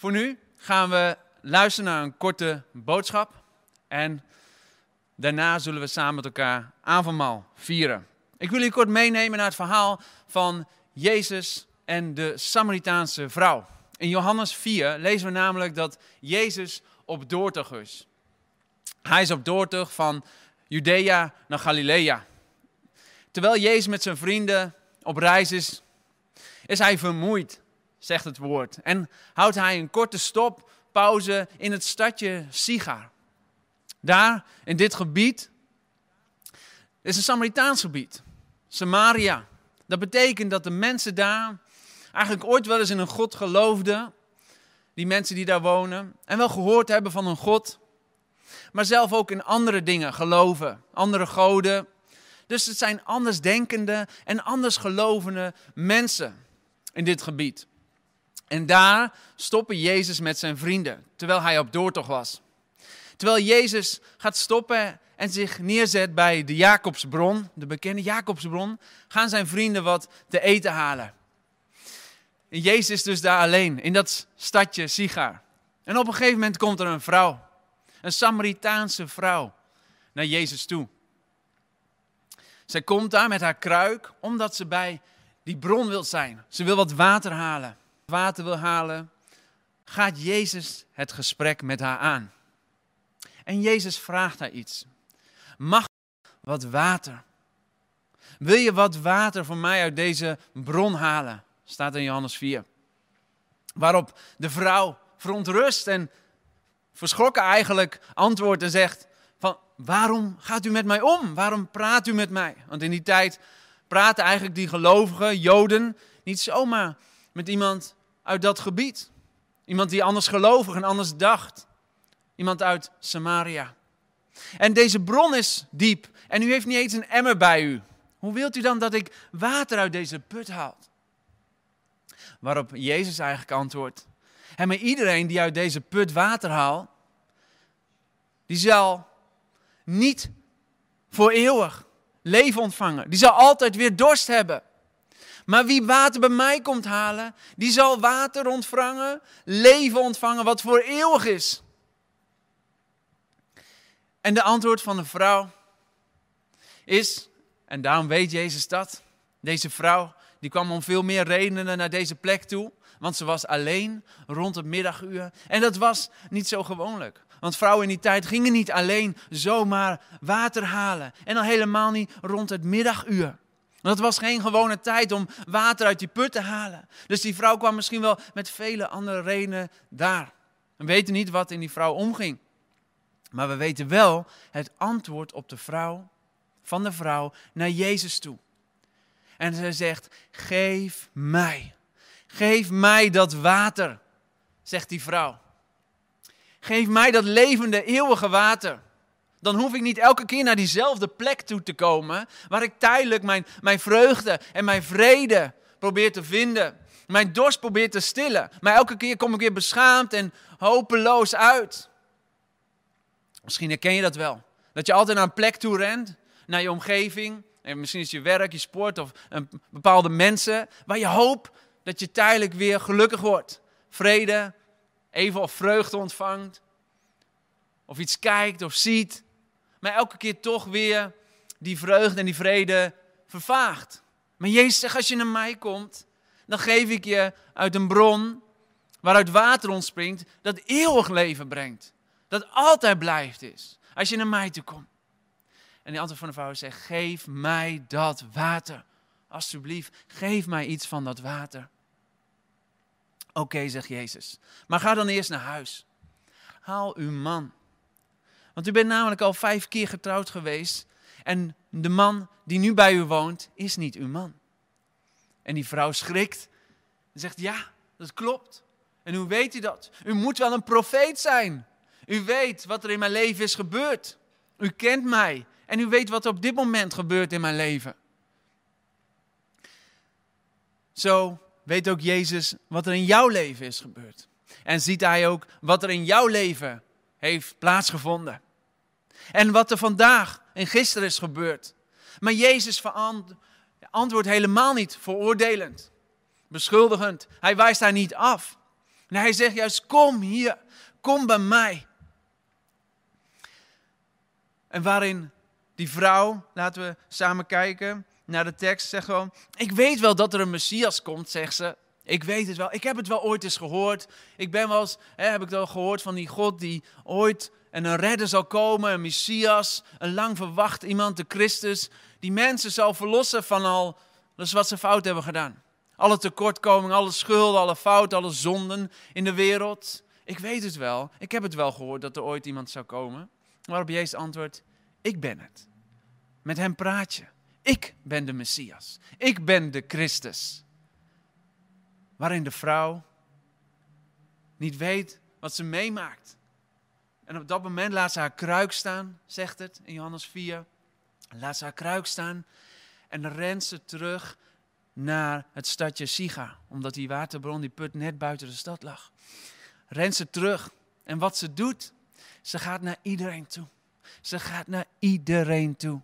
Voor nu gaan we luisteren naar een korte boodschap. En daarna zullen we samen met elkaar avondmaal vieren. Ik wil je kort meenemen naar het verhaal van Jezus en de Samaritaanse vrouw. In Johannes 4 lezen we namelijk dat Jezus op doortocht is. Hij is op doortocht van Judea naar Galilea. Terwijl Jezus met zijn vrienden op reis is, is hij vermoeid, zegt het woord. En houdt hij een korte stop, pauze in het stadje Sigar. Daar, in dit gebied, is een Samaritaans gebied. Samaria. Dat betekent dat de mensen daar eigenlijk ooit wel eens in een God geloofden. Die mensen die daar wonen. En wel gehoord hebben van een God. Maar zelf ook in andere dingen geloven. Andere goden. Dus het zijn andersdenkende en anders gelovende mensen in dit gebied. En daar stoppen Jezus met zijn vrienden, terwijl hij op doortocht was. Terwijl Jezus gaat stoppen en zich neerzet bij de Jacobsbron, de bekende Jacobsbron, gaan zijn vrienden wat te eten halen. En Jezus is dus daar alleen, in dat stadje Sigar. En op een gegeven moment komt er een vrouw, een Samaritaanse vrouw, naar Jezus toe. Zij komt daar met haar kruik, omdat ze bij die bron wil zijn. Ze wil wat water halen. Water wil halen. Gaat Jezus het gesprek met haar aan. En Jezus vraagt haar iets. Mag wat water? Wil je wat water voor mij uit deze bron halen? Staat in Johannes 4. Waarop de vrouw verontrust en verschrokken eigenlijk antwoordt en zegt: van waarom gaat u met mij om? Waarom praat u met mij? Want in die tijd praten eigenlijk die gelovigen, Joden, niet zomaar met iemand uit dat gebied. Iemand die anders gelovig en anders dacht. Iemand uit Samaria. En deze bron is diep en u heeft niet eens een emmer bij u. Hoe wilt u dan dat ik water uit deze put haal? Waarop Jezus eigenlijk antwoordt. En maar iedereen die uit deze put water haalt, die zal niet voor eeuwig leven ontvangen. Die zal altijd weer dorst hebben. Maar wie water bij mij komt halen, die zal water ontvangen, leven ontvangen wat voor eeuwig is. En de antwoord van de vrouw is, en daarom weet Jezus dat, deze vrouw die kwam om veel meer redenen naar deze plek toe, want ze was alleen rond het middaguur. En dat was niet zo gewoonlijk. Want vrouwen in die tijd gingen niet alleen zomaar water halen. En dan helemaal niet rond het middaguur. Want het was geen gewone tijd om water uit die put te halen. Dus die vrouw kwam misschien wel met vele andere redenen daar. We weten niet wat in die vrouw omging. Maar we weten wel het antwoord op de vrouw, van de vrouw naar Jezus toe. En zij zegt, geef mij, geef mij dat water, zegt die vrouw. Geef mij dat levende, eeuwige water. Dan hoef ik niet elke keer naar diezelfde plek toe te komen, waar ik tijdelijk mijn, mijn vreugde en mijn vrede probeer te vinden. Mijn dorst probeer te stillen. Maar elke keer kom ik weer beschaamd en hopeloos uit. Misschien herken je dat wel. Dat je altijd naar een plek toe rent, naar je omgeving. En misschien is je werk, je sport of een bepaalde mensen. Waar je hoopt dat je tijdelijk weer gelukkig wordt. Vrede, even of vreugde ontvangt, of iets kijkt of ziet, maar elke keer toch weer die vreugde en die vrede vervaagt. Maar Jezus zegt, als je naar mij komt, dan geef ik je uit een bron waaruit water ontspringt, dat eeuwig leven brengt. Dat altijd blijft is, als je naar mij toe komt. En die antwoord van de vrouw zegt, geef mij dat water. Alsjeblieft, geef mij iets van dat water. Oké, zegt Jezus. Maar ga dan eerst naar huis. Haal uw man. Want u bent namelijk al vijf keer getrouwd geweest. En de man die nu bij u woont, is niet uw man. En die vrouw schrikt en zegt: Ja, dat klopt. En hoe weet u dat? U moet wel een profeet zijn. U weet wat er in mijn leven is gebeurd. U kent mij. En u weet wat er op dit moment gebeurt in mijn leven. Zo weet ook Jezus wat er in jouw leven is gebeurd. En ziet hij ook wat er in jouw leven heeft plaatsgevonden. En wat er vandaag en gisteren is gebeurd. Maar Jezus antwoordt helemaal niet veroordelend, beschuldigend. Hij wijst daar niet af. Hij zegt juist, kom hier, kom bij mij. En waarin die vrouw, laten we samen kijken naar de tekst, zegt gewoon, ik weet wel dat er een Messias komt, zegt ze. Ik weet het wel, ik heb het wel ooit eens gehoord. Ik ben wel eens, hè, heb ik wel gehoord van die God die ooit en een redder zal komen, een Messias, een lang verwacht iemand, de Christus, die mensen zal verlossen van al dat wat ze fout hebben gedaan. Alle tekortkomingen, alle schulden, alle fouten, alle zonden in de wereld. Ik weet het wel, ik heb het wel gehoord dat er ooit iemand zou komen. Waarop Jezus antwoordt, ik ben het. Met hem praat je. Ik ben de Messias. Ik ben de Christus. Waarin de vrouw niet weet wat ze meemaakt. En op dat moment laat ze haar kruik staan, zegt het in Johannes 4. Laat ze haar kruik staan en rent ze terug naar het stadje Siga, omdat die waterbron, die put net buiten de stad lag. Rent ze terug en wat ze doet, ze gaat naar iedereen toe. Ze gaat naar iedereen toe.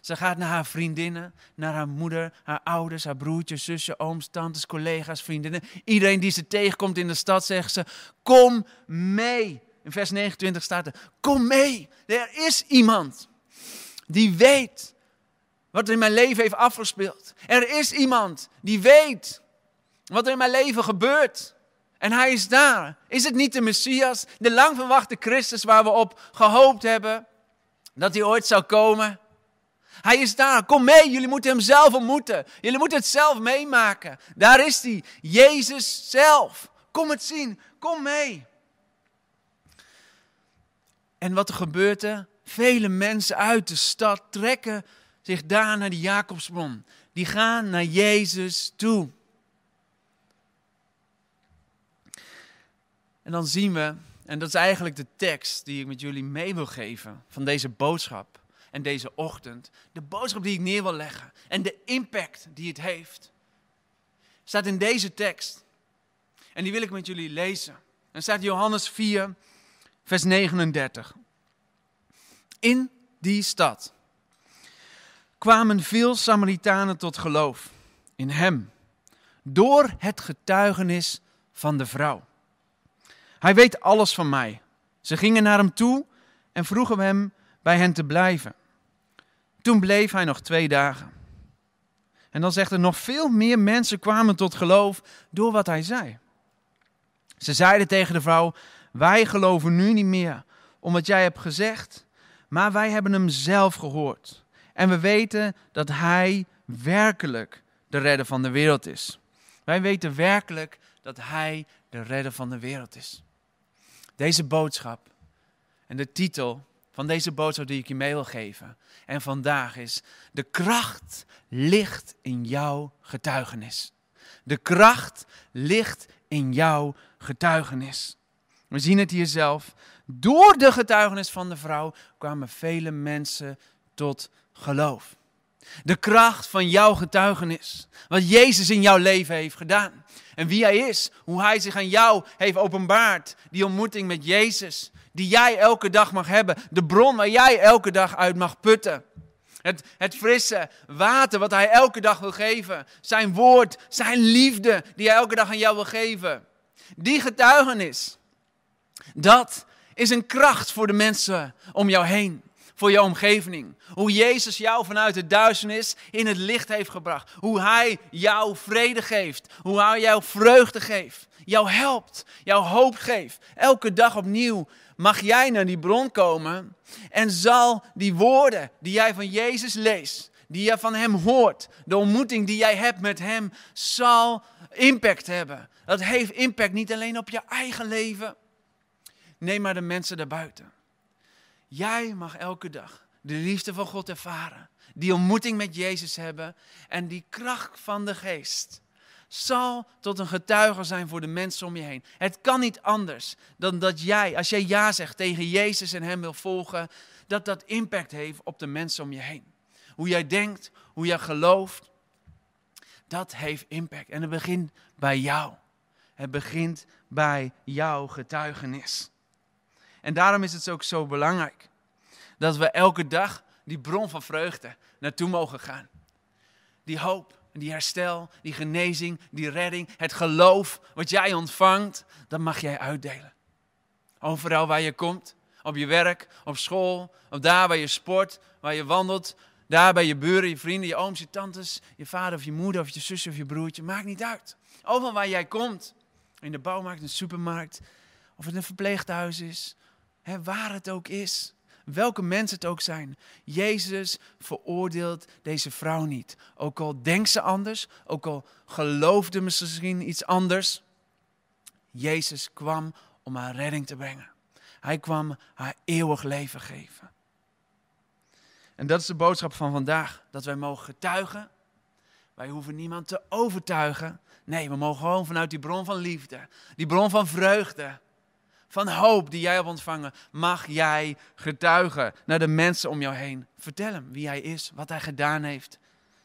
Ze gaat naar haar vriendinnen, naar haar moeder, haar ouders, haar broertjes, zusje, ooms, tantes, collega's, vriendinnen. Iedereen die ze tegenkomt in de stad zegt ze, kom mee. In vers 29 staat er, kom mee. Er is iemand die weet wat er in mijn leven heeft afgespeeld. Er is iemand die weet wat er in mijn leven gebeurt. En hij is daar. Is het niet de Messias, de lang verwachte Christus waar we op gehoopt hebben dat hij ooit zou komen? Hij is daar. Kom mee. Jullie moeten hem zelf ontmoeten. Jullie moeten het zelf meemaken. Daar is hij. Jezus zelf. Kom het zien. Kom mee. En wat er gebeurt er? Vele mensen uit de stad trekken zich daar naar de Jacobsbron. Die gaan naar Jezus toe. En dan zien we, en dat is eigenlijk de tekst die ik met jullie mee wil geven van deze boodschap en deze ochtend. De boodschap die ik neer wil leggen en de impact die het heeft, staat in deze tekst. En die wil ik met jullie lezen. En staat Johannes 4, vers 39. In die stad kwamen veel Samaritanen tot geloof in hem, door het getuigenis van de vrouw. Hij weet alles van mij. Ze gingen naar hem toe en vroegen hem bij hen te blijven. Toen bleef hij nog twee dagen. En dan zegt er nog veel meer mensen kwamen tot geloof door wat hij zei. Ze zeiden tegen de vrouw: Wij geloven nu niet meer om wat jij hebt gezegd, maar wij hebben hem zelf gehoord. En we weten dat hij werkelijk de redder van de wereld is. Wij weten werkelijk dat hij de redder van de wereld is. Deze boodschap en de titel van deze boodschap die ik je mee wil geven. En vandaag is, de kracht ligt in jouw getuigenis. De kracht ligt in jouw getuigenis. We zien het hier zelf. Door de getuigenis van de vrouw kwamen vele mensen tot geloof. De kracht van jouw getuigenis. Wat Jezus in jouw leven heeft gedaan. En wie Hij is. Hoe Hij zich aan jou heeft openbaard. Die ontmoeting met Jezus die jij elke dag mag hebben. De bron waar jij elke dag uit mag putten. Het, het frisse water wat hij elke dag wil geven. Zijn woord, zijn liefde die hij elke dag aan jou wil geven. Die getuigenis, dat is een kracht voor de mensen om jou heen. Voor jouw omgeving. Hoe Jezus jou vanuit de duisternis in het licht heeft gebracht. Hoe hij jou vrede geeft. Hoe hij jou vreugde geeft. Jou helpt. Jou hoop geeft. Elke dag opnieuw mag jij naar die bron komen en zal die woorden die jij van Jezus leest, die je van Hem hoort, de ontmoeting die jij hebt met Hem, zal impact hebben. Dat heeft impact niet alleen op je eigen leven, nee, maar de mensen daarbuiten. Jij mag elke dag de liefde van God ervaren, die ontmoeting met Jezus hebben en die kracht van de geest zal tot een getuige zijn voor de mensen om je heen. Het kan niet anders dan dat jij, als jij ja zegt tegen Jezus en Hem wil volgen, dat dat impact heeft op de mensen om je heen. Hoe jij denkt, hoe jij gelooft, dat heeft impact. En het begint bij jou. Het begint bij jouw getuigenis. En daarom is het ook zo belangrijk dat we elke dag die bron van vreugde naartoe mogen gaan. Die hoop die herstel, die genezing, die redding, het geloof wat jij ontvangt, dat mag jij uitdelen. Overal waar je komt, op je werk, op school, op daar waar je sport, waar je wandelt, daar bij je buren, je vrienden, je ooms, je tantes, je vader of je moeder of je zus of je broertje, maakt niet uit. Overal waar jij komt, in de bouwmarkt, de supermarkt, of het een verpleeghuis is, waar het ook is, welke mensen het ook zijn. Jezus veroordeelt deze vrouw niet. Ook al denkt ze anders, ook al geloofde misschien iets anders. Jezus kwam om haar redding te brengen. Hij kwam haar eeuwig leven geven. En dat is de boodschap van vandaag. Dat wij mogen getuigen. Wij hoeven niemand te overtuigen. Nee, we mogen gewoon vanuit die bron van liefde, die bron van vreugde, van hoop die jij hebt ontvangen, mag jij getuigen naar de mensen om jou heen. Vertel hem wie hij is, wat hij gedaan heeft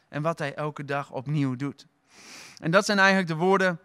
en wat hij elke dag opnieuw doet. En dat zijn eigenlijk de woorden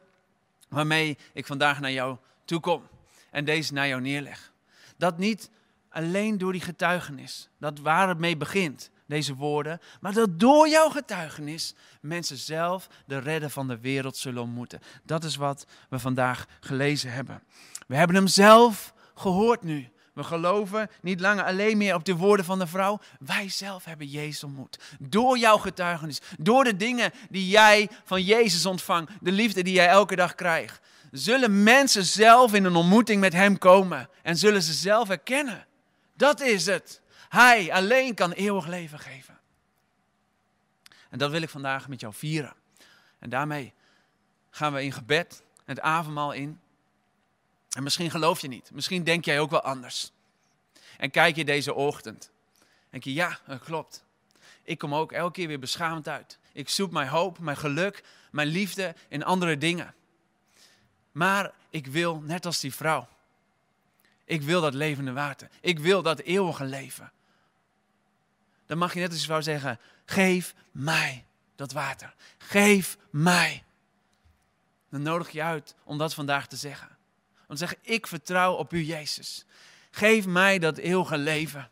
waarmee ik vandaag naar jou toe kom en deze naar jou neerleg. Dat niet alleen door die getuigenis, dat waar het mee begint, deze woorden, maar dat door jouw getuigenis mensen zelf de redder van de wereld zullen ontmoeten. Dat is wat we vandaag gelezen hebben. We hebben hem zelf gehoord nu. We geloven niet langer alleen meer op de woorden van de vrouw. Wij zelf hebben Jezus ontmoet. Door jouw getuigenis, door de dingen die jij van Jezus ontvangt, de liefde die jij elke dag krijgt, zullen mensen zelf in een ontmoeting met Hem komen en zullen ze zelf herkennen. Dat is het. Hij alleen kan eeuwig leven geven. En dat wil ik vandaag met jou vieren. En daarmee gaan we in gebed het avondmaal in. En misschien geloof je niet. Misschien denk jij ook wel anders. En kijk je deze ochtend. Denk je, ja, dat klopt. Ik kom ook elke keer weer beschaamd uit. Ik zoek mijn hoop, mijn geluk, mijn liefde in andere dingen. Maar ik wil, net als die vrouw, ik wil dat levende water. Ik wil dat eeuwige leven. Dan mag je net als die vrouw zeggen, geef mij dat water. Geef mij. Dan nodig je uit om dat vandaag te zeggen. Om te zeggen, ik vertrouw op u Jezus. Geef mij dat eeuwige leven.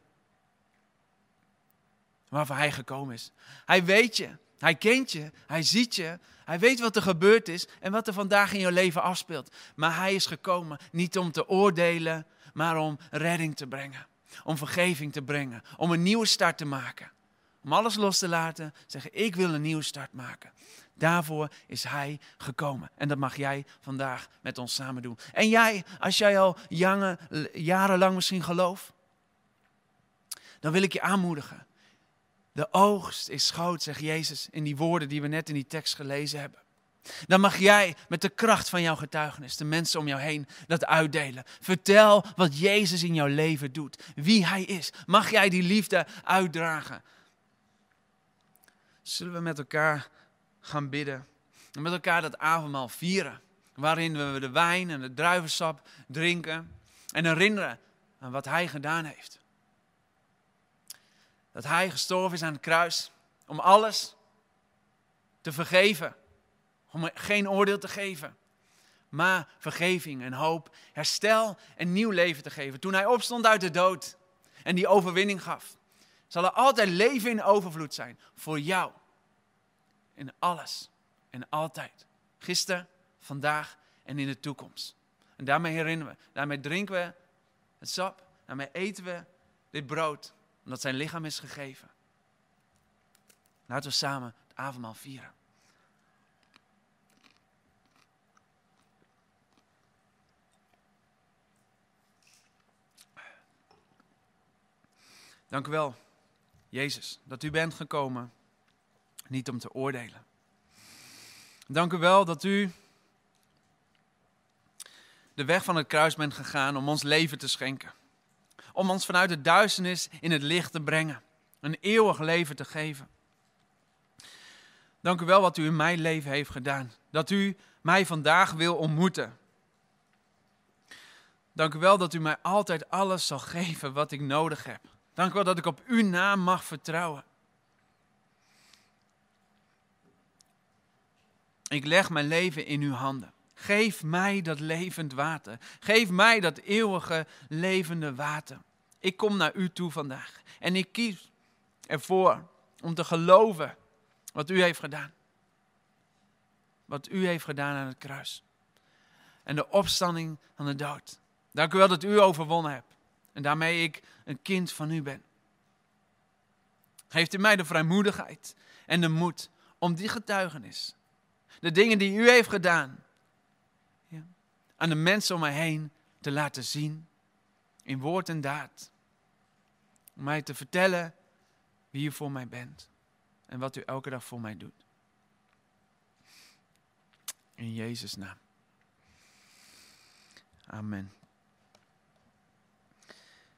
Waarvoor hij gekomen is. Hij weet je. Hij kent je. Hij ziet je. Hij weet wat er gebeurd is en wat er vandaag in je leven afspeelt. Maar hij is gekomen niet om te oordelen, maar om redding te brengen. Om vergeving te brengen. Om een nieuwe start te maken. Om alles los te laten. Zeggen, ik wil een nieuwe start maken. Daarvoor is Hij gekomen. En dat mag jij vandaag met ons samen doen. En jij, als jij al jange, jarenlang misschien gelooft, dan wil ik je aanmoedigen. De oogst is groot, zegt Jezus in die woorden die we net in die tekst gelezen hebben. Dan mag jij met de kracht van jouw getuigenis de mensen om jou heen dat uitdelen. Vertel wat Jezus in jouw leven doet, wie Hij is. Mag jij die liefde uitdragen? Zullen we met elkaar gaan bidden en met elkaar dat avondmaal vieren, waarin we de wijn en het druivensap drinken en herinneren aan wat Hij gedaan heeft. Dat Hij gestorven is aan het kruis om alles te vergeven om geen oordeel te geven, maar vergeving en hoop, herstel en nieuw leven te geven. Toen hij opstond uit de dood en die overwinning gaf, zal er altijd leven in overvloed zijn voor jou. In alles en altijd. Gisteren, vandaag en in de toekomst. En daarmee herinneren we, daarmee drinken we het sap, daarmee eten we dit brood, omdat zijn lichaam is gegeven. Laten we samen het avondmaal vieren. Dank u wel, Jezus, dat u bent gekomen, niet om te oordelen. Dank u wel dat u de weg van het kruis bent gegaan om ons leven te schenken. Om ons vanuit de duisternis in het licht te brengen. Een eeuwig leven te geven. Dank u wel wat u in mijn leven heeft gedaan. Dat u mij vandaag wil ontmoeten. Dank u wel dat u mij altijd alles zal geven wat ik nodig heb. Dank u wel dat ik op uw naam mag vertrouwen. Ik leg mijn leven in uw handen. Geef mij dat levend water. Geef mij dat eeuwige levende water. Ik kom naar u toe vandaag. En ik kies ervoor om te geloven wat u heeft gedaan. wat u heeft gedaan aan het kruis. En de opstanding van de dood. Dank u wel dat u overwonnen hebt. En daarmee ik een kind van u ben. Geeft u mij de vrijmoedigheid en de moed om die getuigenis, de dingen die u heeft gedaan, ja, aan de mensen om mij heen te laten zien, in woord en daad. Om mij te vertellen wie u voor mij bent en wat u elke dag voor mij doet. In Jezus' naam. Amen.